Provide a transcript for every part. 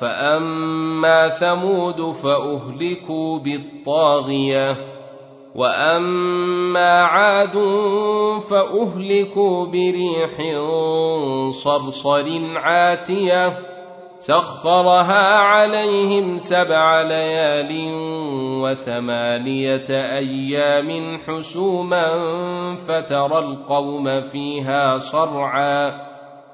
فاما ثمود فاهلكوا بالطاغيه واما عاد فاهلكوا بريح صرصر عاتيه سخرها عليهم سبع ليال وثمانيه أيام حسوما فترى القوم فيها صرعا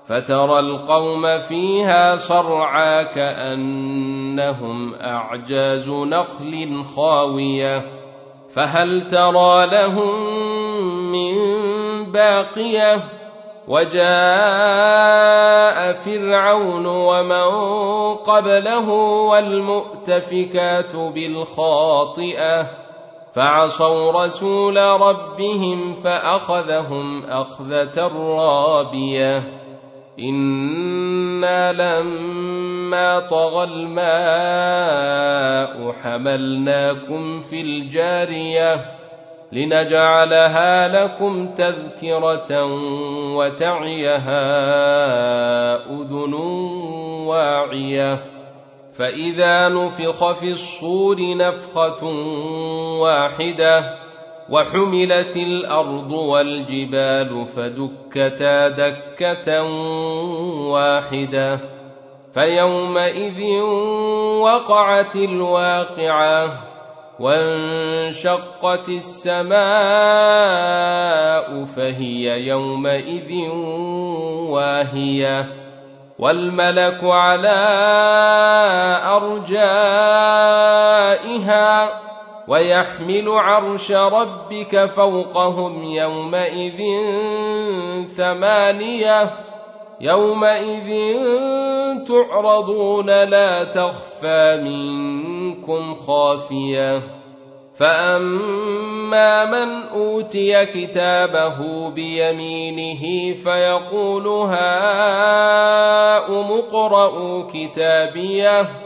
فترى القوم فيها صرعى كأنهم أعجاز نخل خاوية فهل ترى لهم من باقية وجاء فرعون ومن قبله والمؤتفكات بالخاطئة فعصوا رسول ربهم فأخذهم أخذة رابية أنا لما طغى الماء حملناكم في الجاريه لنجعلها لكم تذكره وتعيها اذن واعيه فاذا نفخ في الصور نفخه واحدة وحملت الأرض والجبال فدكتا دكة واحدة فيومئذ وقعت الواقعة وانشقت السماء فهي يومئذ واهية والملك على أرجائها ويحمل عرش ربك فوقهم يومئذ ثمانية. يومئذ تعرضون لا تخفى منكم خافية. فأما من أوتي كتابه بيمينه فيقول هاؤم اقرءوا كتابيه.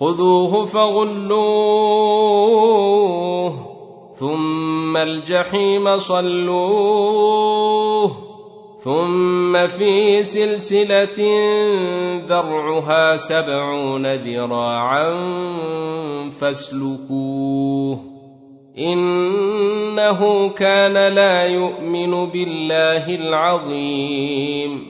خذوه فغلوه ثم الجحيم صلوه ثم في سلسلة ذرعها سبعون ذراعا فاسلكوه إنه كان لا يؤمن بالله العظيم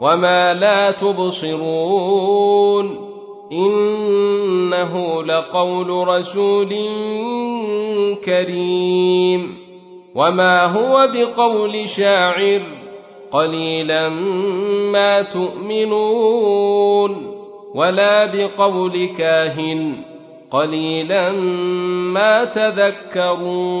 وما لا تبصرون انه لقول رسول كريم وما هو بقول شاعر قليلا ما تؤمنون ولا بقول كاهن قليلا ما تذكرون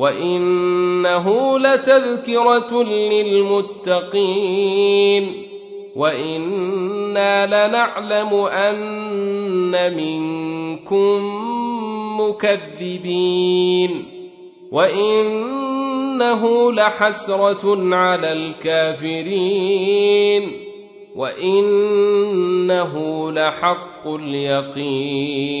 وانه لتذكره للمتقين وأنا لنعلم ان منكم مكذبين وانه لحسره على الكافرين وانه لحق اليقين